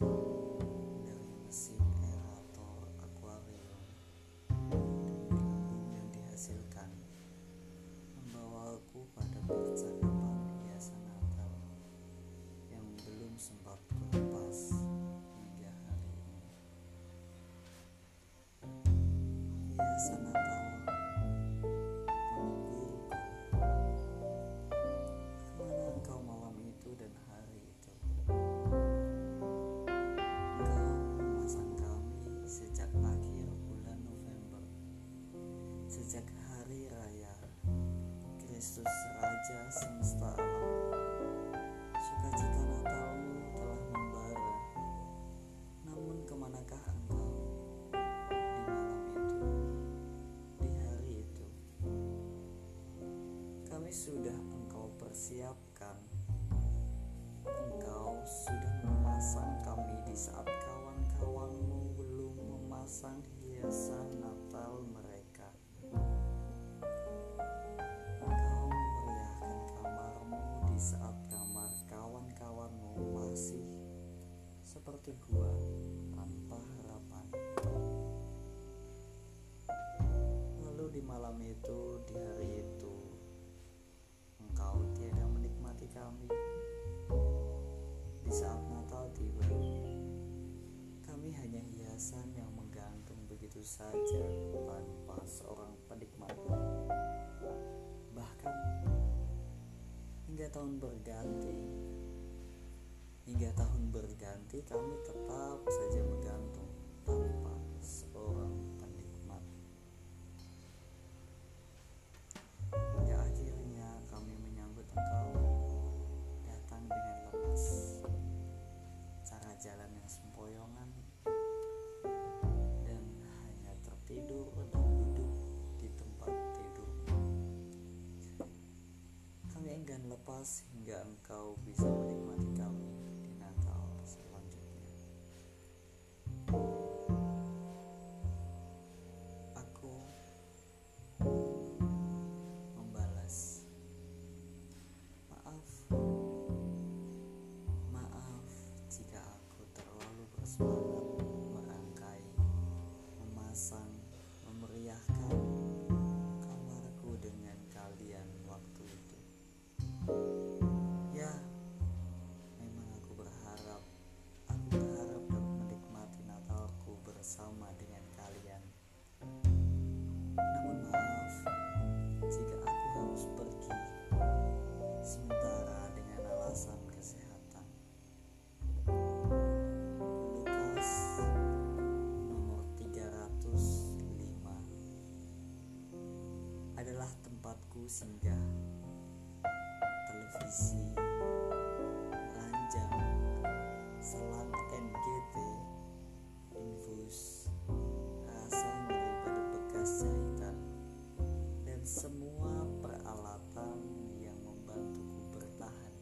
you sejak hari raya Kristus Raja semesta alam. Sukacita Natalmu telah membara. Namun ke manakah engkau di malam itu, di hari itu? Kami sudah engkau persiapkan. Engkau sudah memasang kami di saat kawan-kawanmu belum memasang hiasan masih seperti gua tanpa harapan. Lalu di malam itu, di hari itu, engkau tiada menikmati kami. Di saat Natal tiba, kami hanya hiasan yang menggantung begitu saja tanpa seorang penikmat. Bahkan hingga tahun berganti, hingga tahun berganti kami tetap saja menggantung tanpa seorang penikmat. Hingga akhirnya kami menyambut engkau datang dengan lepas cara jalan yang sempoyongan dan hanya tertidur dan duduk di tempat tidur kami enggan lepas hingga engkau bisa Televisi, ranjang, selat NGT, infus, rasa nyeri pada bekas jahitan, dan semua peralatan yang membantuku bertahan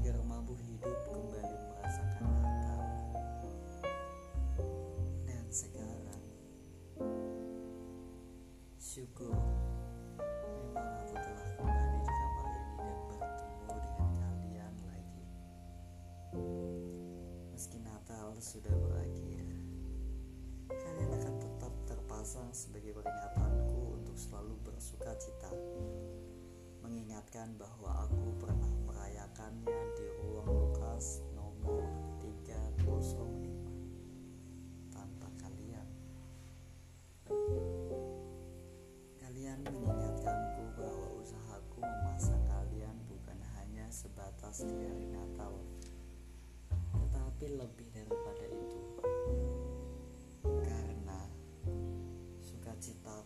agar mampu hidup kembali merasakan Natal. Dan sekarang, syukur memang aku telah kembali sudah berakhir Kalian akan tetap terpasang sebagai peringatanku untuk selalu bersuka cita. Mengingatkan bahwa aku pernah merayakannya di ruang Lukas nomor 305 Tanpa kalian. Kalian mengingatkanku bahwa usahaku memasang kalian bukan hanya sebatas keinginan tapi lebih daripada itu karena sukacita